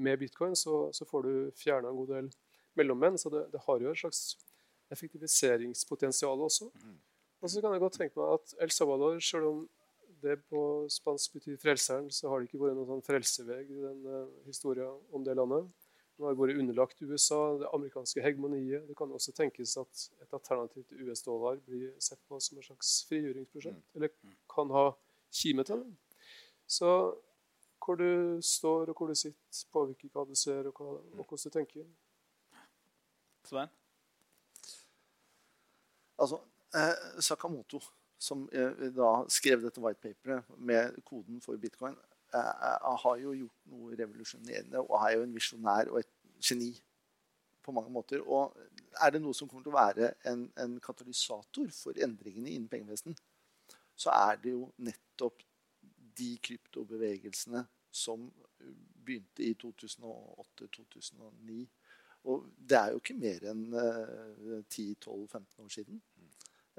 Med bitcoin så, så får du fjerna en god del mellommenn, så det, det har jo et slags effektiviseringspotensial også. Og så kan jeg godt tenke meg at El Salvador, selv om det på spansk betyr frelseren, så har det ikke vært noen sånn frelsevei i den uh, historien om det landet. Den har vært underlagt USA, det amerikanske hegemoniet. Det kan også tenkes at et alternativ til US-dollar blir sett på som et slags frigjøringsprosjekt. Eller kan ha kime til det. Så hvor du står og hvor du sitter, påvirker hva du ser og, hva, og hvordan du tenker. Svein? Altså, eh, Sakamoto, som eh, da skrev dette whitepaperet med koden for bitcoin, har jo gjort noe revolusjonerende og er jo en visjonær og et geni på mange måter. Og er det noe som kommer til å være en, en katalysator for endringene innen pengevesen, så er det jo nettopp de kryptobevegelsene som begynte i 2008-2009. Og det er jo ikke mer enn eh, 10-12-15 år siden.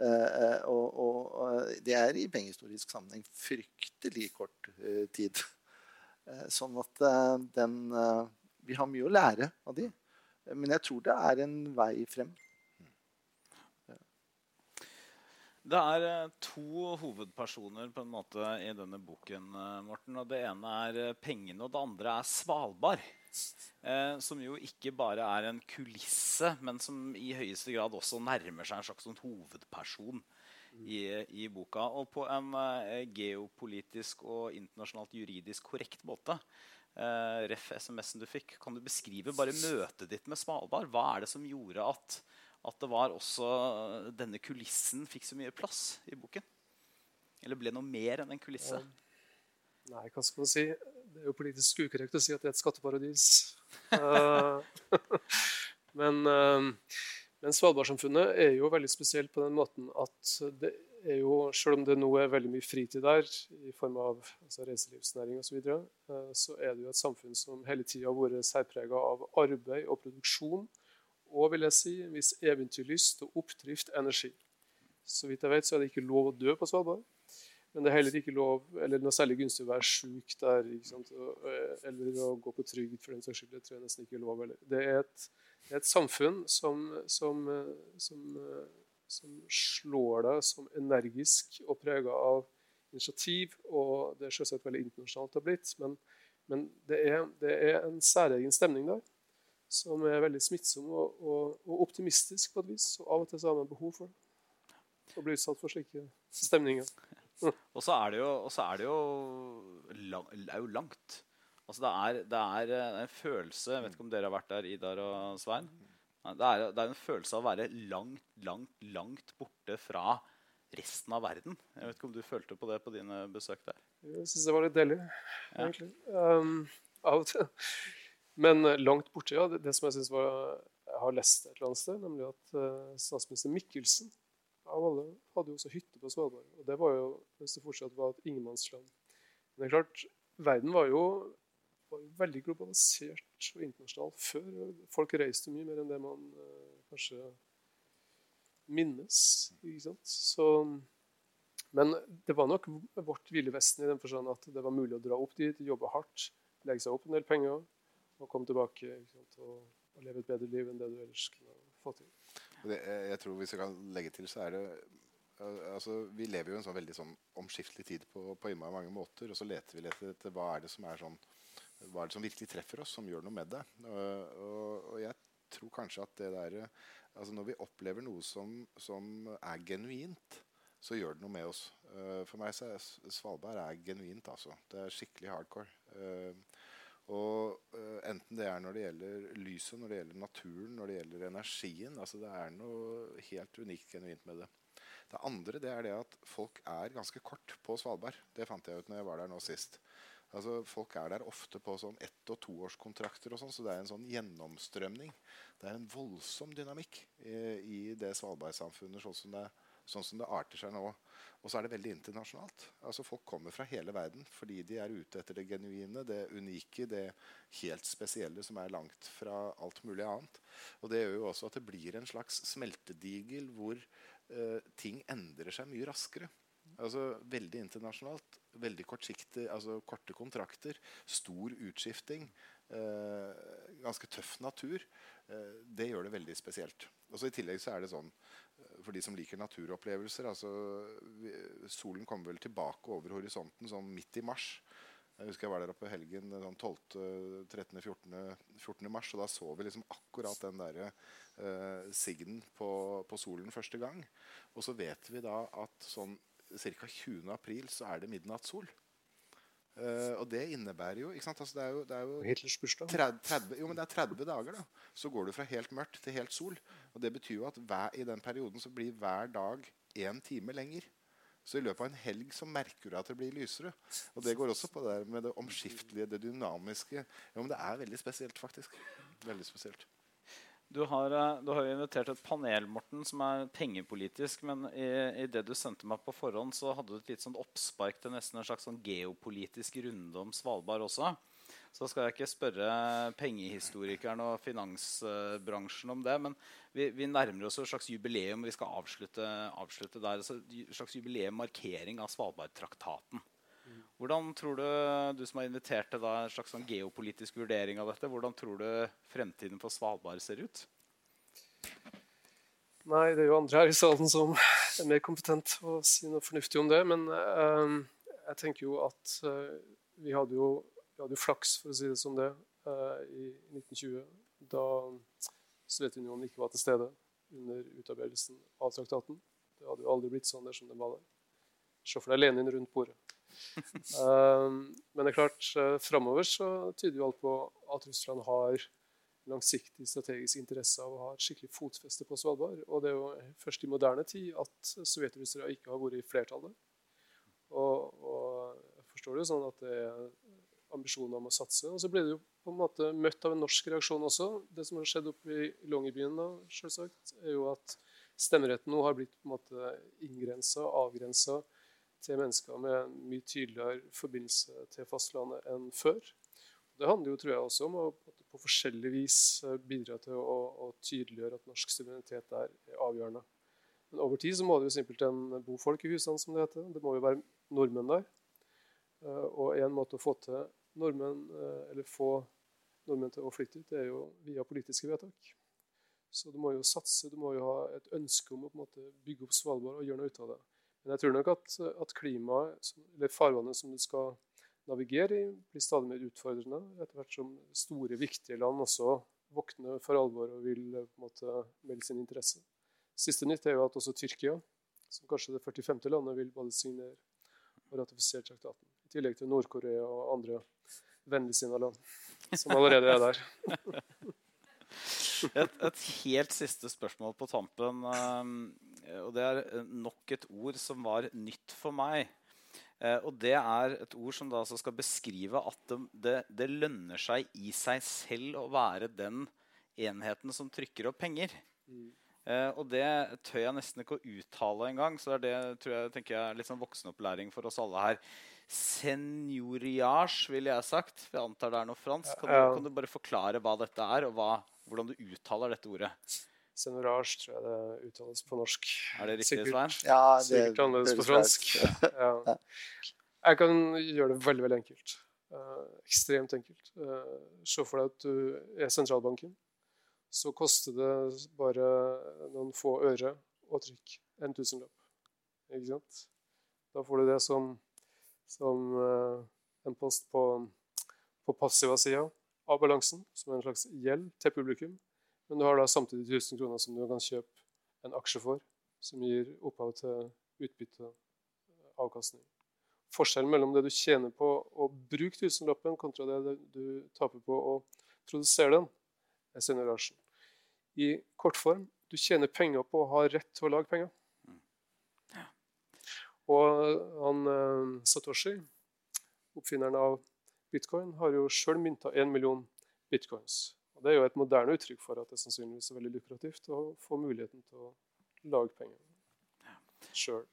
Eh, og, og, og det er i pengehistorisk sammenheng fryktelig kort eh, tid. Eh, sånn at eh, den eh, Vi har mye å lære av de. Men jeg tror det er en vei frem. Det er eh, to hovedpersoner på en måte i denne boken. eh, Morten, og Det ene er eh, pengene, og det andre er Svalbard. Eh, som jo ikke bare er en kulisse, men som i høyeste grad også nærmer seg en slags sånn hovedperson i, i boka. Og på en eh, geopolitisk og internasjonalt juridisk korrekt måte. Eh, ref. SMS-en du fikk. Kan du beskrive bare møtet ditt med Svalbard? Hva er det som gjorde at at det var også denne kulissen fikk så mye plass i boken? Eller ble noe mer enn en kulisse? Nei, hva skal man si? Det er jo politisk ukorrekt å si at det er et skatteparadis. Eh, men, uh, men Svalbardsamfunnet er jo veldig spesielt på den måten at det er jo, selv om det nå er veldig mye fritid der, i form av altså reiselivsnæring osv., så, videre, uh, så er det jo et samfunn som hele tida har vært særprega av arbeid og produksjon og vil jeg si, en viss eventyrlyst og oppdrift energi. Så vidt jeg vet, så er det ikke lov å dø på Svalbard. Men det er heller ikke lov, eller noe særlig gunstig å være sjuk der. eller å gå på trygd, for den saks skyld. Det tror jeg nesten ikke er lov. Det er et, et samfunn som, som, som, som, slår deg som energisk og prega av initiativ. Og det er selvsagt veldig internasjonalt har blitt, men, men det, er, det er en særegen stemning der som er veldig smittsom og, og, og, optimistisk på et vis. Og av og til så har man behov for det. Å bli utsatt for slike stemninger. Og så er det jo, er det jo, lang, det er jo langt. Altså det er, det er, en følelse Jeg vet ikke om dere har vært der, Idar og Svein. Det er, det er en følelse av å være langt, langt, langt borte fra resten av verden. Jeg vet ikke om du følte på det på dine besøk der? Jeg syns det var litt deilig, egentlig. Ja. Um, av og til. Men langt borte, ja. Det, det som jeg synes var Jeg har lest et eller annet sted, nemlig at uh, statsminister Mikkelsen av alle hadde jo også hytte på Svalbard. Og det var jo, hvis det fortsatt var et ingenmannsland. Men det er klart, verden var jo, var jo veldig globalisert og internasjonal før. Folk reiste mye mer enn det man eh, kanskje minnes. ikke sant? Så, men det var nok vårt Ville Vesten i den forstand at det var mulig å dra opp dit, jobbe hardt, legge seg opp en del penger og komme tilbake sant, og, og, leve et bedre liv enn det du ellers kunne få til. Det, jeg tror Hvis jeg kan legge til, så er det altså, Vi lever jo i en sånn veldig sånn omskiftelig tid på, på innmari mange måter. Og så leter vi etter, hva er det som er sånn hva er det som virkelig treffer oss, som gjør noe med det. Og, og, og jeg tror kanskje at det der altså Når vi opplever noe som, som, er genuint, så gjør det noe med oss. Uh, for meg så er Svalbard er genuint. altså. Det er skikkelig hardcore. Og uh, Enten det er når det gjelder lyset, når det gjelder naturen, når det gjelder energien. altså Det er noe helt unikt genuint med det. Det andre det er det at folk er ganske kort på Svalbard. Det fant jeg ut når jeg var der nå sist. Altså, folk er der ofte på sånn ett- og toårskontrakter, og sånn, så det er en sånn gjennomstrømning. Det er en voldsom dynamikk i, i det Svalbard-samfunnet sånn som, det, sånn som det arter seg nå. Og så er det veldig internasjonalt. Altså Folk kommer fra hele verden fordi de er ute etter det genuine, det unike, det helt spesielle som er langt fra alt mulig annet. Og Det gjør jo også at det blir en slags smeltedigel hvor eh, ting endrer seg mye raskere. Altså Veldig internasjonalt veldig kortsiktig, altså korte kontrakter, stor utskifting, eh, ganske tøff natur, eh, det gjør det veldig spesielt. Og så I tillegg så er det sånn for de som liker naturopplevelser altså vi, Solen kommer vel tilbake over horisonten sånn midt i mars. Jeg husker jeg var der oppe helgen sånn 12., 13., 14., 14. mars. Og da så vi liksom akkurat den der eh, signen på, på, solen første gang. Og så vet vi da at sånn ca. 20. april så er det midnattssol. Uh, og det innebærer jo? Altså, det er jo, det er jo Hitlers bursdag. 30, 30, jo, men det er 30 dager. da Så går du fra helt mørkt til helt sol. Og Det betyr jo at hver, i den perioden så blir hver dag én time lenger. Så i løpet av en helg så merker du at det blir lysere. Og det går også på det med det omskiftelige, det dynamiske. Jo, men det er veldig spesielt, faktisk. Veldig spesielt. Du har, eh, du har, invitert et panel Morten, som er pengepolitisk. Men i, i, det du sendte meg på forhånd, så hadde du et litt sånn oppspark til nesten en slags sånn geopolitisk runde om Svalbard også. Så skal jeg ikke spørre pengehistorikeren og finansbransjen om det. Men vi, vi nærmer oss et slags jubileum. Vi skal avslutte, avslutte der. Altså, et slags jubileum-markering av Svalbardtraktaten. Hvordan tror du, du som har invitert til en slags sånn geopolitisk vurdering av dette, hvordan tror du fremtiden for Svalbard ser ut? Nei, det er jo andre her i salen som er mer kompetent å si noe fornuftig om det. Men uh, jeg tenker jo at uh, vi, hadde jo, vi hadde jo flaks, for å si det som det, uh, i 1920. Da Sovjetunionen ikke var til stede under utarbeidelsen av traktaten. Det hadde jo aldri blitt sånn der som det var der. Se for deg Lenin rundt bordet. Ehm, men det er klart, uh, framover så tyder jo alt på at Russland har langsiktig strategisk interesse av å ha et skikkelig fotfeste på Svalbard. Og det er jo først i moderne tid at sovjetrussere ikke har vært i flertallet. Og, og jeg forstår det jo sånn at det er ambisjoner om å satse. Og så ble det jo på en måte møtt av en norsk reaksjon også. Det som har skjedd oppe i Longyearbyen, da, selvsagt, er jo at stemmeretten nå har blitt på en måte inngrensa, avgrensa til mennesker med mye tydeligere forbindelse til fastlandet enn før. Det handler jo tror jeg, også om å på forskjellig vis eh, bidra til å, å tydeliggjøre at norsk suverenitet er avgjørende. Men over tid så må det jo simpelthen bo folk i husene, som det heter. Det må jo være nordmenn der. Eh, og en måte å få til nordmenn, eh, eller få nordmenn til å flytte ut, det er jo via politiske vedtak. Så du må jo satse, du må jo ha et ønske om å en måte bygge opp Svalbard og gjøre noe ut av det. Men jeg tror nok at, at klimaet, eller farvannet som du skal navigere i, blir stadig mer utfordrende etter hvert som store, viktige land også våkner for alvor og vil på en måte melde sin interesse. Siste nytt er jo at også Tyrkia, som kanskje det 45. landet, vil både signere og ratifisere traktaten. I tillegg til Nord-Korea og andre vennligsinnede land som allerede er der. et, et, helt siste spørsmål på tampen. Um, og det er eh, nok et ord som var nytt for meg. Eh, og det er et ord som da altså skal beskrive at det, det, det, lønner seg i seg selv å være den enheten som trykker opp penger. Mm. Eh, og det tør jeg nesten ikke å uttale engang. Så det er det tror jeg, tenker jeg, litt sånn voksenopplæring for oss alle her. Senioriage, ville jeg sagt. For jeg antar det er noe fransk. Kan du, kan du bare forklare hva dette er, og hva, hvordan du uttaler dette ordet? Senorage, tror jeg det uttales på norsk. Er det riktig, Svein? Ja, det sikkert annerledes på fransk. Ja. Jeg kan gjøre det veldig veldig enkelt. Uh, ekstremt enkelt. Uh, Se for deg at du er sentralbanken. Så koster det bare noen få øre å trykke en tusenlapp. Ikke sant? Da får du det som, som eh, en post på, på passiva sida av balansen, som er en slags gjeld til publikum. Men du har da samtidig 1000 kroner som du kan kjøpe en aksje for, som gir opphav til utbytte, avkastning. Forskjellen mellom det du tjener på å bruke tusenlappen, kontra det du taper på å produsere den, er seniorasjen. I kortform du tjener penger på å ha rett til å lage penger. Og han eh, Satoshi, oppfinneren av bitcoin, har jo sjøl mynta én million bitcoins. Og Det er jo et moderne uttrykk for at det sannsynligvis er veldig lukrativt å få muligheten til å lage penger sjøl.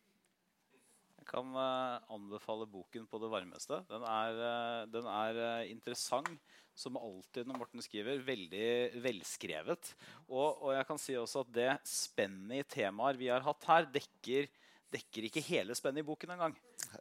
Jeg kan uh, anbefale boken på det varmeste. Den er, uh, den er uh, interessant, som alltid når Morten skriver. Veldig velskrevet. Og, og, jeg kan si også at det spennet i temaer vi har hatt her, dekker dekker ikke hele spennet i boken engang.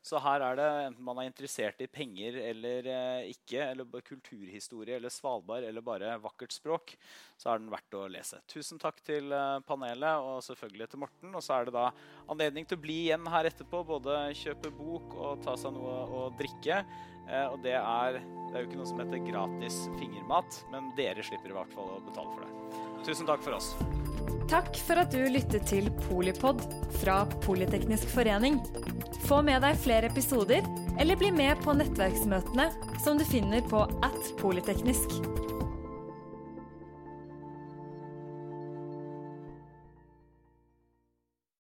Så her er det, enten man er interessert i penger eller eh, ikke, eller kulturhistorie eller Svalbard eller bare vakkert språk, så er den verdt å lese. Tusen takk til eh, panelet og selvfølgelig til Morten. Og så er det da anledning til å bli igjen her etterpå. Både kjøpe bok og ta seg noe å drikke. Eh, og det er, det er jo ikke noe som heter gratis fingermat, men dere slipper i hvert fall å betale for det. Tusen takk for oss. Takk for at du lyttet til Polipod fra Politeknisk forening. Få med deg flere episoder, eller bli med på nettverksmøtene som du finner på at polyteknisk.